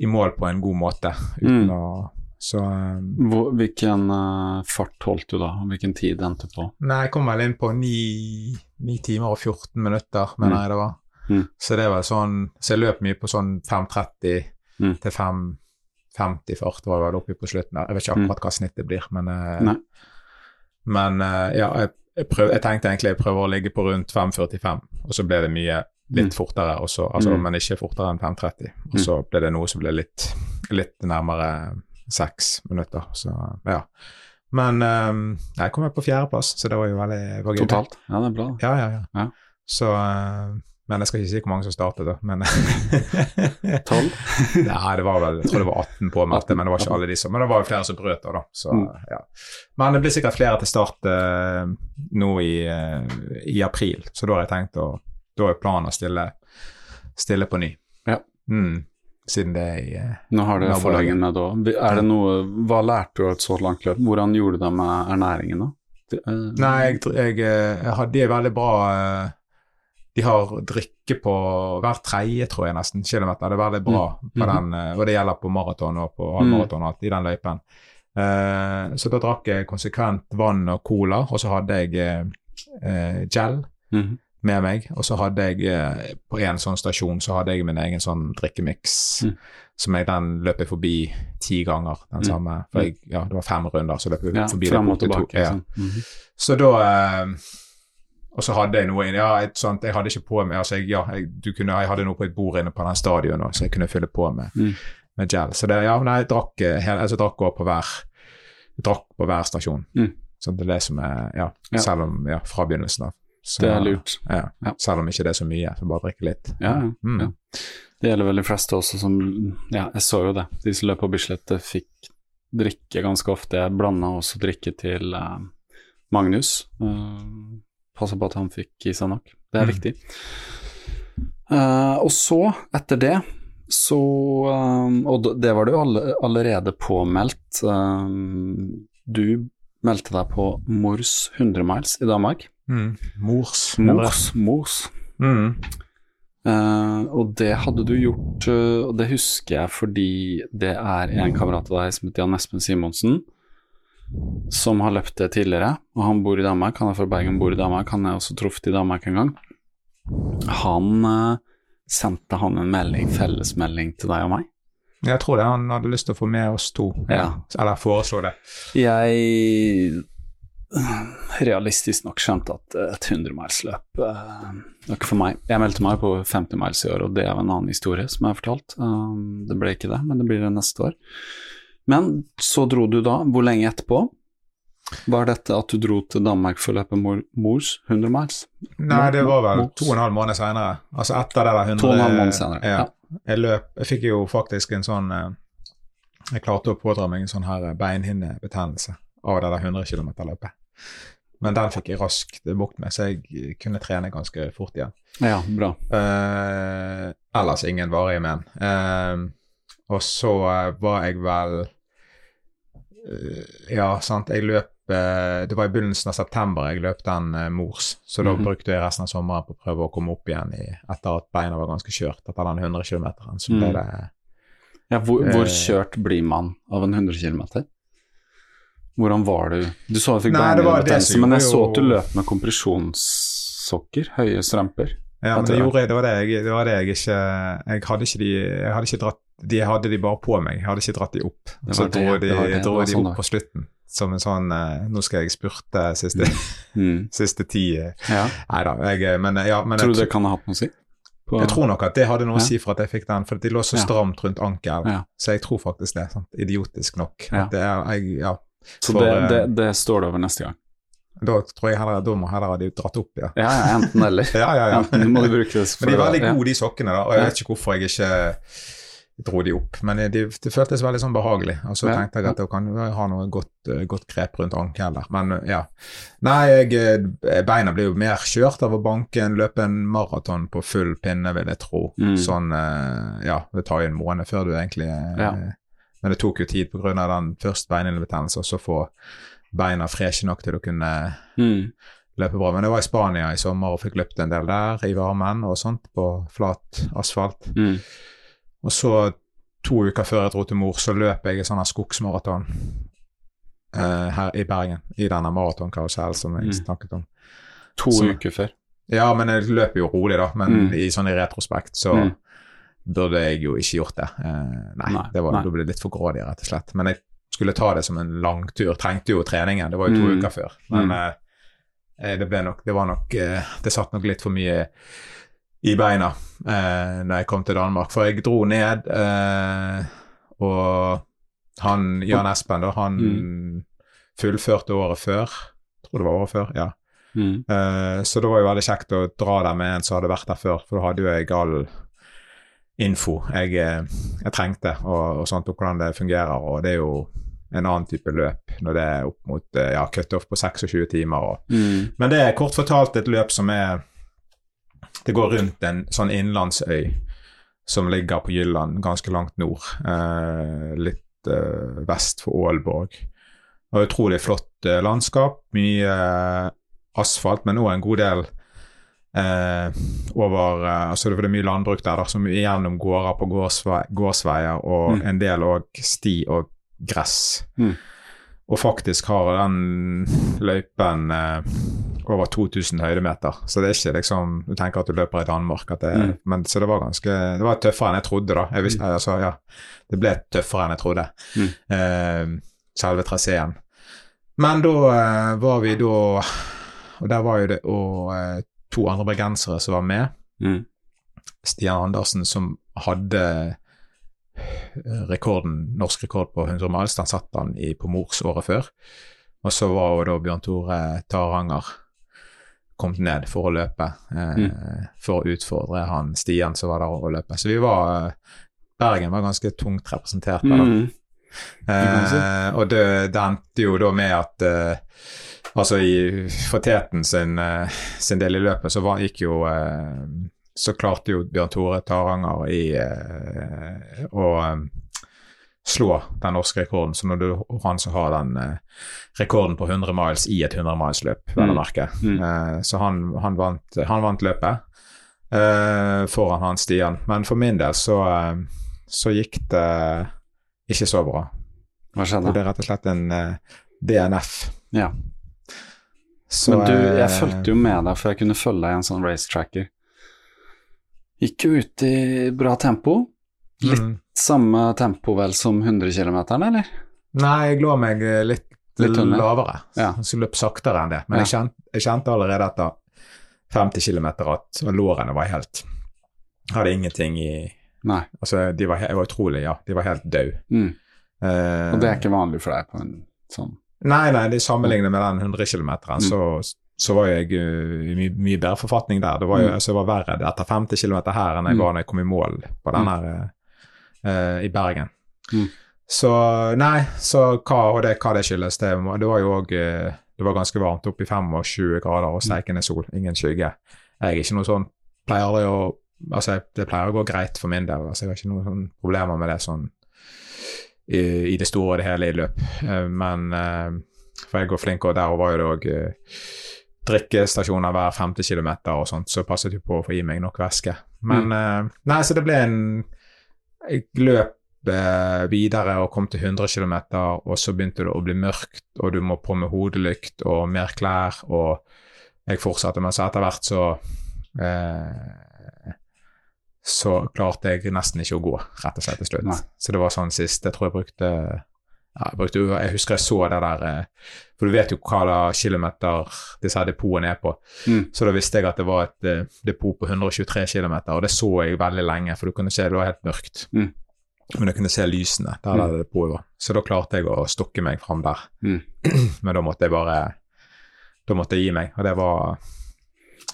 i mål på en god måte uten Mm. å Så eh, Hvor, hvilken uh, fart holdt du da? Hvilken tid endte på? Nei, jeg kom vel inn på ni, ni timer og 14 minutter, mener Mm. jeg det var. Mm. Så det var sånn Så jeg løp mye på sånn 5.30 Mm. til 5.50 fart var vel oppi på slutten. Jeg vet ikke Mm. akkurat hva snittet blir, men uh, Men uh, ja, jeg, jeg, prøv, jeg tenkte egentlig jeg prøver å ligge på rundt 5.45, og så ble det mye litt Mm. fortere, også, altså, Mm. men ikke fortere enn 5.30. Og så ble det noe som ble litt, litt nærmere seks minutter, så ja. Men um, jeg kom på fjerdeplass, så det var jo veldig var. Totalt? Ja, det er bra. Ja, ja, ja. Ja. Så uh, Men jeg skal ikke si hvor mange som startet, da. Men Tolv? Nei, det var vel Jeg tror det var 18 påmeldte, men det var ikke alle de som Men det var jo flere som brøt da, da. Så, Mm. ja. Men det blir sikkert flere til start uh, nå i, uh, i april, så da har jeg tenkt å Da er planen å stille, stille på ny. Ja. Mm. Siden det er i eh, Nå har dere Nabolaget. med det da. Er det noe Hva lærte du av et så langt løp? Hvordan gjorde du det med ernæringen, da? Eh, Nei, jeg, jeg, eh, jeg hadde en veldig bra De har drikke på hver tredje, tror jeg nesten, kilometer. Det er veldig bra på Mhm. den, og det gjelder på maraton og på Mm. halvmaraton og alt, i den løypen. Uh, så da drakk jeg konsekvent vann og cola, og så hadde jeg uh, gel. gel mhm. Med meg. Og så hadde jeg eh, på en sånn stasjon så hadde jeg min egen sånn drikkemiks. Mm. Som jeg den løp jeg forbi ti ganger, den Mm. samme. For jeg, ja, det var fem runder, så løp jeg Ja, forbi frem det og borte to- Ja. sånn. -hmm. Så da eh, Og så hadde jeg noe Ja, et sånt, jeg hadde ikke på meg altså jeg, ja, jeg, du kunne, jeg hadde noe på et bord inne på den stadion så jeg kunne fylle på med, Mm. med gel. Så det, ja, nei, jeg drakk, eh, hele, altså, drakk også på hver, drakk på hver stasjon. Mm. Så det er det som er Ja, Ja. selv om Ja, fra begynnelsen av. Så- Det er lurt. Ja. Ja. Selv om ikke det er så mye, så bare drikke litt. Ja, ja, Mm. Det gjelder vel de fleste også som Ja, jeg så jo det. De som løp på Bislett, eh, fikk drikke ganske ofte. Jeg blanda også drikke til uh, Magnus. Uh, Passa på at han fikk i seg nok. Det er Mm. viktig. Uh, og så, etter det, så um, Og det var du allerede påmeldt. Um, du meldte deg på Mors 100 miles i Danmark. Mm. Mors. Mors, Mors. Mm. Uh, og det hadde du gjort, uh, og det husker jeg fordi det er en kamerat av deg som heter Jan Espen Simonsen, som har løpt det tidligere, og han bor i Danmark, han er fra Bergen, bor i Danmark, han er også truffet i Danmark en gang. Han uh, sendte han en melding, fellesmelding til deg og meg. Jeg tror det han hadde lyst til å få med oss to. Ja. Eller foreslå det. Jeg realistisk nok skjønt at et 100-milsløp uh, var ikke for meg. Jeg meldte meg på 50 miles i år, og det er en annen historie som jeg har fortalt. Um, det ble ikke det, men det blir det neste år. Men så dro du da, hvor lenge etterpå? Var dette at du dro til Danmark for å løpe mor, mors 100 miles? Nei, det var vel to og en halv måned senere. Altså etter det der 100 To og en halv måned senere, Ja. ja. Jeg løp Jeg fikk jo faktisk en sånn eh, Jeg klarte å pådra meg en sånn her beinhinnebetennelse av det der 100 km-løpet. Men den fikk jeg raskt bukt med, så jeg kunne trene ganske fort igjen. Ja, bra. Eh, ellers ingen varige men. Eh, og så var jeg vel eh, Ja, sant, jeg løp eh, Det var i begynnelsen av september jeg løp den eh, Mors, så da Mhm. brukte jeg resten av sommeren på å prøve å komme opp igjen i, etter at beina var ganske kjørt. Etter den 100 km. Så ble det mm. Ja, hvor, hvor kjørt blir man av en 100 km? Hvordan var du? Du så at du fikk Nei, det var det beinhinnebetennelse, men jeg så at du løp med kompresjonssokker, høye strømper. Ja, men det, gjorde gjorde, det, var det, jeg, det var det jeg ikke Jeg hadde ikke de Jeg hadde ikke dratt De hadde de bare på meg, jeg hadde ikke dratt de opp. Det Så dro de, det det, det dro de sånn opp da. på slutten som en sånn eh, Nå skal jeg spurte siste, Mm. siste ti eh. Ja. Nei da, jeg Men, ja, men Tror du jeg, det kan ha hatt noe å si? På- jeg tror nok at det hadde noe å Ja. si for at jeg fikk den, for de lå så stramt rundt ankelen. Så jeg tror faktisk det. Sant? Idiotisk nok. At det er, jeg, ja. Så for, det, eh, det, det står det over neste gang? Da tror jeg heller, da må heller ha de dratt opp, ja. Ja, ja, enten eller. Ja, ja, ja. Enten må du bruke det Men de er veldig gode, de sokkene, da. Og jeg vet ikke hvorfor jeg ikke dro de opp. Men de, det føltes veldig sånn behagelig. Og så Ja. tenkte jeg at jeg kan ha noe godt, eh, godt grep rundt ankelen der. Men eh, ja. Nei, jeg, eh, beina blir jo mer kjørt av å banke en løpe en maraton på full pinne, vil jeg tro. Mm. Sånn eh, Ja, det tar jo en måned før du egentlig eh, Ja. Men det tok jo tid pga. den første beinhinnebetennelsen, og så få beina freshe nok til å kunne Mm. løpe bra. Men jeg var i Spania i sommer og fikk løpt en del der i varmen og sånt, på flat asfalt. Mm. Og så to uker før jeg dro til mor, så løp jeg en sånn skogsmaraton eh, her i Bergen. I denne maratonkarusellen som jeg Mm. snakket om. To Så- uker før. Ja, men jeg løper jo rolig, da. Men Mm. i sånn i retrospekt så Mm. Burde jeg jo ikke gjort det. Eh, nei, Nei, det var, nei. da ble litt for grådig, rett og slett. Men jeg skulle ta det som en langtur. Trengte jo treningen, det var jo to Mm. uker før. Men Mm. eh, det ble nok Det var nok eh, Det satt nok litt for mye i beina eh, når jeg kom til Danmark. For jeg dro ned, eh, og han Jan Espen, da, han Mm. fullførte året før. Tror det var året før, ja. Mm. Eh, så det var jo veldig kjekt å dra der med en som hadde vært der før, for da hadde jo jeg all info jeg, eh, jeg trengte, og, og sånt, og hvordan det fungerer. Og det er jo en annen type løp når det er opp mot eh, ja, cutoff på 26 timer. Og. Mm. Men det er kort fortalt et løp som er Det går rundt en sånn innlandsøy som ligger på Jylland, ganske langt nord. Eh, litt eh, vest for Aalborg. Og utrolig flott eh, landskap. Mye eh, asfalt, men òg en god del eh, over eh, altså Det er mye landbruk der, da, som gjennom gårder på gårdsvei, gårdsveier, og Mm. en del òg sti og gress. Mm. Og faktisk har den løypen eh, over 2000 høydemeter, så det er ikke liksom Du tenker at du løper i Danmark, det, Mm. men så det var ganske Det var tøffere enn jeg trodde, da. Jeg visste, altså, ja, det ble tøffere enn jeg trodde, Mm. eh, selve traseen. Men da eh, var vi da Og der var jo det å eh, to andre bergensere som var med. Mm. Stian Andersen som hadde rekorden, norsk rekord på 100 miles. Den satt han i, på Mors året før. Og så var jo da Bjørn Tore Taranger kommet ned for å løpe, eh, mm. for å utfordre han Stian som var der å løpe. Så vi var Bergen var ganske tungt representert der, da. Mm. Eh, og det, det, endte jo da med at eh, altså i for Teten sin, eh, sin, del i løpet så var, gikk jo eh, Så klarte jo Bjørn Tore Taranger i eh, å slå den norske rekorden. Så når du han som har den rekorden på 100 miles i et 100 miles-løp, vel å mm. merke. Mm. Eh, så han, han, vant, han, vant, løpet foran han Stian. Men for min del så, så gikk det ikke så bra. Hva skjedde? Det er rett og slett en DNF. Ja. Så, Men du, jeg eh, fulgte jo med deg, for jeg kunne følge deg i en sånn racetracker. Gikk jo ut i bra tempo. Litt mm. samme tempo vel som 100 km, eller? Nei, jeg lå meg eh, litt, litt lavere. Ja. Så løp saktere enn det. Men ja. jeg, kjente, jeg, kjente, allerede etter 50 km at lårene var helt Hadde ingenting i Nei. Altså, de var, jeg var utrolig Ja, de var helt døde. Mm. Uh, Og det er ikke vanlig for deg på en sånn Nei, nei, de sammenlignet med den 100 km, mm. så, så var jeg uh, i mye, mye bedre forfatning der. Det var jo, mm. altså, jeg var verre etter 50 km her enn jeg mm. var når jeg kom i mål på den her uh, i Bergen. Mm. Så nei, så hva, og det, hva det skyldes, det, det var jo òg Det var ganske varmt, opp i 25 grader og mm. steikende sol, ingen skygge. Jeg er ikke noe sånn Pleier å Altså, det pleier å gå greit for min del. Altså, jeg har ikke noen sånn problemer med det sånn i, i, det store og det hele i løp. Uh, men uh, For jeg går flink, og der var jo det òg uh, drikkestasjoner hver femte kilometer og sånt, så passet jo på å få i meg nok væske. Men mm. Nei, så det ble en løp videre og kom til 100 km, og så begynte det å bli mørkt, og du må på med hodelykt og mer klær, og jeg fortsatte, men så etter hvert så eh, så klarte jeg nesten ikke å gå, rett og slett til slutt. Nei. Så det var sånn sist Jeg tror jeg brukte ja, jeg, brukte, jeg husker jeg så det der eh, For du vet jo hva da kilometer disse her depotene er på. Mm. Så da visste jeg at det var et eh, depot på 123 km, og det så jeg veldig lenge, for du kunne se det var helt mørkt. Mm. Men jeg kunne se lysene der, der mm. depotet var. Så da klarte jeg å stokke meg fram der. Mm. Men da måtte jeg bare Da måtte jeg gi meg, og det var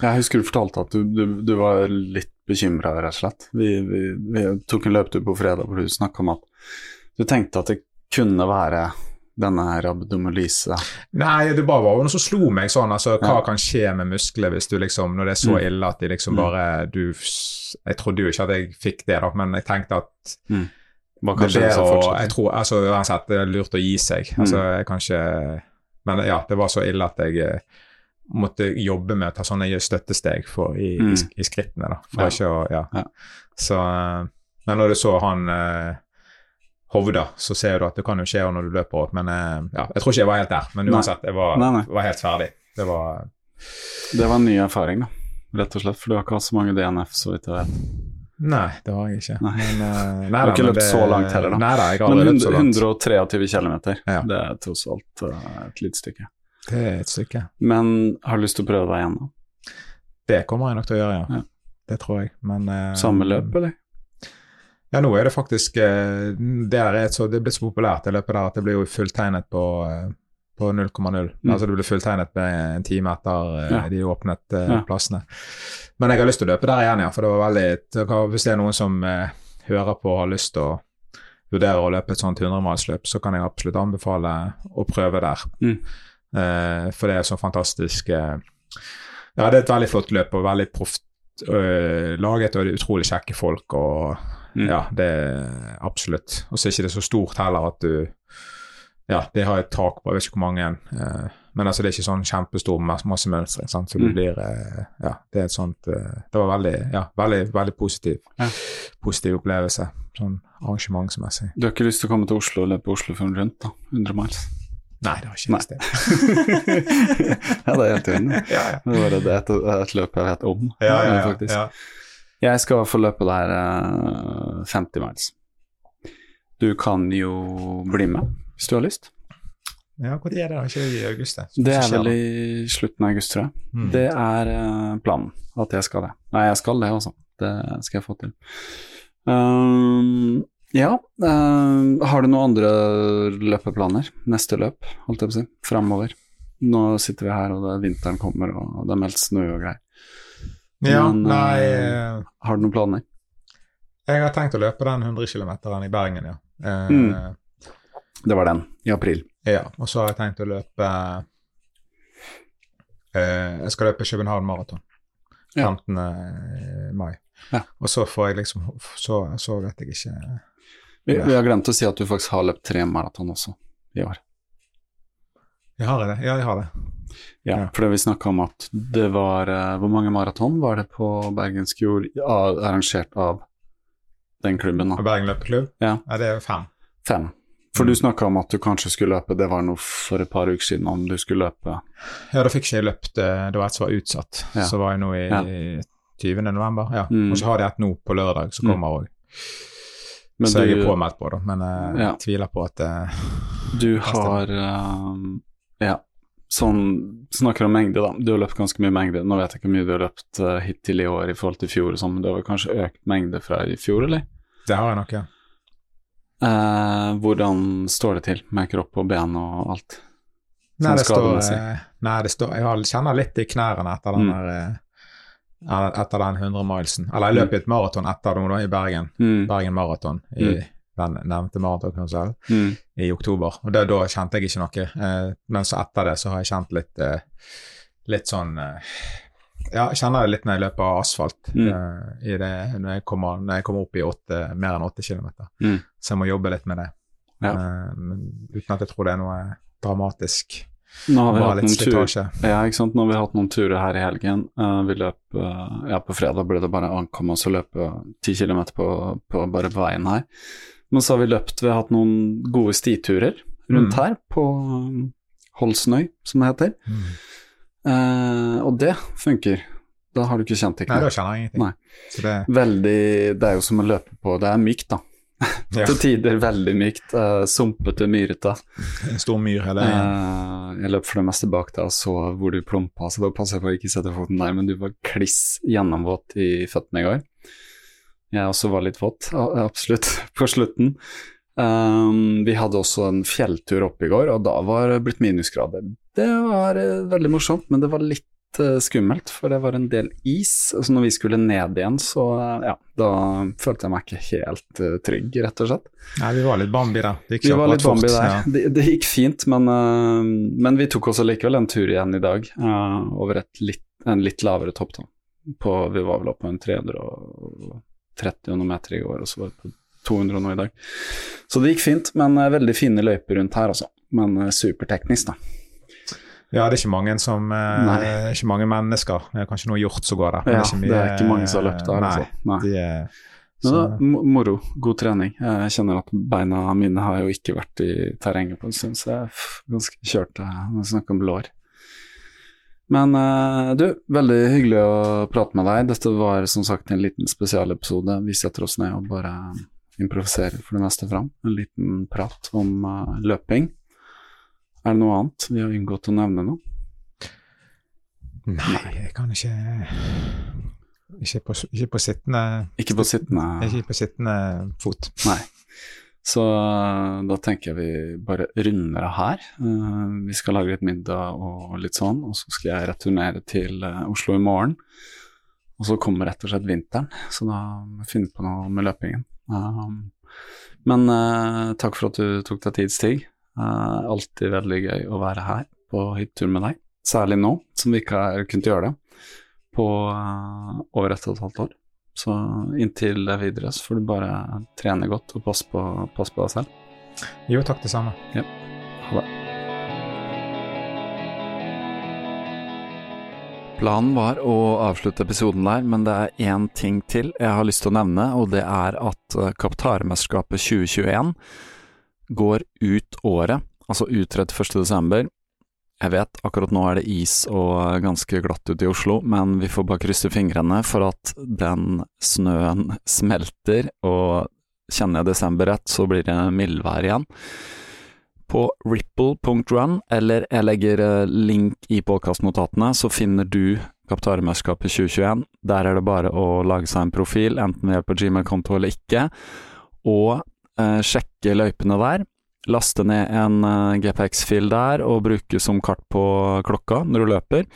Jeg husker du fortalte at du, du, du var litt bekymra, rett og slett. Vi, vi, vi tok en løpetur på fredag hvor du snakka om at du tenkte at det kunne være denne her abdomolyse? Nei, det bare var noe som slo meg sånn. altså Hva ja. kan skje med muskler hvis du liksom, når det er så mm. ille at de liksom mm. bare du, Jeg trodde jo ikke at jeg fikk det, da, men jeg tenkte at mm. det er bedre å jeg tror, altså Uansett, det er lurt å gi seg. Mm. altså jeg kan ikke Men ja, det var så ille at jeg eh, måtte jobbe med å ta sånne støttesteg for, i, i, mm. i, skrittene. da, for ja. ikke å, ja. ja. Så, eh, Men når du så han eh, Hovda, så ser du at det kan jo skje når du løper òg. Men eh, ja, jeg tror ikke jeg var helt der. Men uansett, jeg var, nei, nei. var helt ferdig. Det var Det var en ny erfaring, da. Rett og slett. For du har ikke hatt så mange DNF, så vidt jeg vet. Nei, det har jeg ikke. Nei. Men, uh, nei, du har ikke løpt så langt heller, da. Nei, da jeg har men 100, 123 km, ja. det er tross alt uh, et lite stykke. Det er et stykke. Men har du lyst til å prøve deg igjen, da? Det kommer jeg nok til å gjøre, ja. ja. Det tror jeg, men eh, Samme løp, eller? Ja, nå er det faktisk eh, Det er så, det ble så populært det løpet der at det blir jo fulltegnet på, eh, på 0,0. Mm. Altså det ble fulltegnet med en time etter eh, ja. de åpnet ja. plassene. Men jeg har lyst til å løpe der igjen, ja. For det var veldig Hvis det er noen som eh, hører på og har lyst til å vurdere å løpe et sånt 100-malsløp, så kan jeg absolutt anbefale å prøve der. Mm. Eh, for det er så fantastisk eh, Ja, det er et veldig flott løp og veldig proft laget, og det er utrolig kjekke folk. og Mm. Ja, det er absolutt. Og så er ikke det så stort heller at du Ja, det har et tak på, jeg vet ikke hvor mange eh, men altså det er ikke sånn kjempestor massemønstring. Så mm. det blir eh, Ja, det er et sånt eh, Det var veldig, ja, veldig, veldig positiv, ja. positiv opplevelse sånn arrangementsmessig. Du har ikke lyst til å komme til Oslo og løpe Oslo for en rundt, da? 100 miles? Nei, det har ikke noe sted. ja, det er helt enig. Ja, ja. Det var et, et, et løp jeg vet om, ja, faktisk. Jeg skal få løpe uh, 50 miles. Du kan jo bli med hvis du har lyst. Ja, Når er det? Ikke i august? Det, det er vel i slutten av august, tror jeg. Mm. Det er uh, planen, at jeg skal det. Nei, jeg skal det, altså. Det skal jeg få til. Um, Ja, Uh, har du noen andre løpeplaner? Neste løp, holdt jeg på å si, framover? Nå sitter vi her, og det, vinteren kommer, og det er meldt snø og greier. Ja, Men, nei eh, eh, Har du noen planer? Jeg har tenkt å løpe den 100 km i Bergen, ja. Uh, Mm. Det var den, i april. Ja, og så har jeg tenkt å løpe Jeg skal løpe København Maraton Ja. 15. mai. Ja. Og så får jeg liksom Så, så vet jeg ikke Vi, vi har glemt å si at du faktisk har løpt tre maraton også i år. Jeg har det. Ja, jeg har det. Ja, Ja. for det vi snakka om at det var eh, Hvor mange maraton var det på Bergensfjord arrangert av den klubben? Da? Bergen løpeklubb? Ja. ja. det er fem. Fem. For Mm. du snakka om at du kanskje skulle løpe, det var noe for et par uker siden om du skulle løpe Ja, da fikk ikke jeg løpt eh, Det var et som var utsatt. Ja. Så var jeg nå i Ja. 20. november. Ja. Mm. Og så har de et nå på lørdag som Mm. kommer òg. Men Så jeg du- er påmeldt på da, men jeg Ja. tviler på at det Du har uh, Ja, sånn Snakker om mengde, da. Du har løpt ganske mye mengde. Nå vet jeg ikke hvor mye du har løpt uh, hittil i år i forhold til i fjor, sånn, men du har kanskje økt mengde fra i fjor, eller? Det har jeg nok, ja. Uh, hvordan står det til med kropp og ben og alt? Nei, Sånn det står, eh, nei, det står Jeg kjenner litt i knærne etter den Mm. der eh, etter den 100 milesen. Eller jeg løp et maraton etter da, i Bergen. Mm. Bergen Maraton i Mm. den nevnte maratonkonserten Mm. i oktober. Og det, da kjente jeg ikke noe. Eh, men så etter det så har jeg kjent litt eh, litt sånn eh, Ja, jeg kjenner det litt når jeg løper asfalt. Mm. eh, i det, når, jeg kommer, når jeg kommer opp i åtte, mer enn åtte kilometer. Mm. Så jeg må jobbe litt med det. Ja. Eh, uten at jeg tror det er noe dramatisk. Nå har vi hatt noen turer tur, Ja, ikke sant. Nå har vi hatt noen turer her i helgen. Uh, vi løp uh, Ja, på fredag ble det bare å ankomme oss og løpe ti kilometer på, på bare på veien her. Men så har vi løpt Vi har hatt noen gode stiturer rundt Mm. her, på um, Holsnøy, som det heter. Eh, og det funker. Da har du ikke kjent det Nei, da ikke. kjenner jeg ingenting. Det, Veldig Det er jo som å løpe på Det er mykt, da. ja, Til tider veldig mykt. Uh, sumpete, myrete. en stor myr hele veien. Eh, jeg løp for det meste bak deg og så hvor du plumpa, så da passer jeg på å ikke sette foten der, men du var kliss gjennomvåt i føttene i går. Jeg også var litt våt, absolutt, på slutten. Um, vi hadde også en fjelltur opp i går, og da var det blitt minusgrader. Det var veldig morsomt, men det var litt eh, skummelt, for det var en del is. Så når vi skulle ned igjen, så eh, ja, da følte jeg meg ikke helt eh, trygg, rett og slett. Nei, vi var litt Bambi da. Det gikk Vi var litt Bambi fort, der. ja. Det, det gikk fint, men, men vi tok også likevel en tur igjen i dag, over et litt, en litt lavere topp. da. På, vi var vel oppe på en 330 og noe meter i går, og så var vi på 200 og noe i dag. Så det gikk fint, men veldig fine løyper rundt her, altså. Men superteknisk, da. Ja, det er ikke mange som eh, Ikke mange mennesker. Det er kanskje noe hjort som går der. Ja, ikke det er ikke mange som har løpt der, Nei, altså. Nei. De er, Men det er moro, god trening. Jeg kjenner at beina mine har jo ikke vært i terrenget på en stund, så jeg er ganske kjørt når vi snakker om lår. Men eh, du, veldig hyggelig å prate med deg. Dette var som sagt en liten spesialepisode. Vi setter oss ned og bare improviserer for det meste fram. En liten prat om eh, løping. Er det noe annet vi har unngått å nevne nå? Nei, jeg kan ikke Ikke på, ikke på sittende Ikke på sittende Ikke på sittende fot. Nei. Så eh, da tenker jeg vi bare runder av her. Eh, vi skal lage litt middag og litt sånn, og så skal jeg returnere til eh, Oslo i morgen. Og så kommer rett og slett vinteren, så da må jeg finne på noe med løpingen. Men takk for at du tok deg tid, Stig. Eh, alltid veldig gøy å være her på hyttetur med deg. Særlig nå, som vi ikke har kunnet gjøre det på uh, over ett og et halvt år. Så inntil videre så får du bare trene godt og passe på, passe på deg selv. Jo, takk, det samme. Ha det. Planen var å avslutte episoden der, men det er én ting til jeg har lyst til å nevne, og det er at eh, Kaptarmesterskapet 2021 går ut året, altså ut 31. desember. Jeg vet, akkurat nå er det is og ganske glatt ute i Oslo, men vi får bare krysse fingrene for at den snøen smelter, og kjenner jeg desember rett, så blir det mildvær igjen. På ripple.run, eller jeg legger eh, link i podkastnotatene, så finner du Kaptarmesterskapet 2021. Der er det bare å lage seg en profil, enten ved hjelp av Gmail-konto eller ikke. Og sjekke løypene der. Laste ned en uh, GPX-fil der og bruke som kart på klokka når du løper.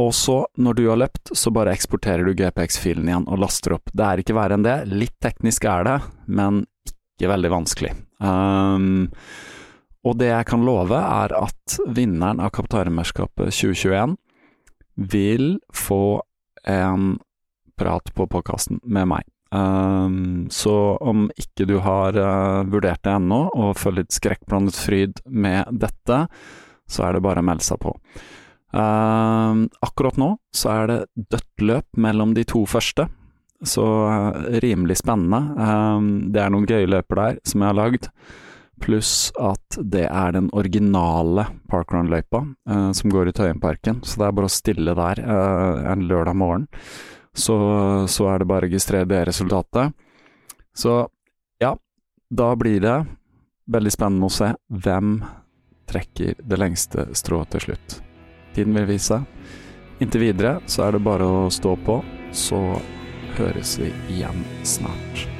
Og så, når du har løpt, så bare eksporterer du GPX-filen igjen og laster opp. Det er ikke verre enn det. Litt teknisk er det, men ikke veldig vanskelig. Um, og det jeg kan love, er at vinneren av Kapteinermesterskapet 2021 vil få en prat på podkasten med meg. Um, så om ikke du har uh, vurdert det ennå, og føler litt skrekkblandet fryd med dette, så er det bare å melde seg på. Um, akkurat nå så er det dødt løp mellom de to første, så uh, rimelig spennende. Um, det er noen gøye løper der som jeg har lagd, pluss at det er den originale parkrun-løypa uh, som går i Tøyenparken, så det er bare å stille der en lørdag morgen så, så er det bare å registrere det resultatet. Så ja, da blir det veldig spennende å se hvem trekker det lengste strået til slutt. Tiden vil vise. Inntil videre så er det bare å stå på, så høres vi igjen snart.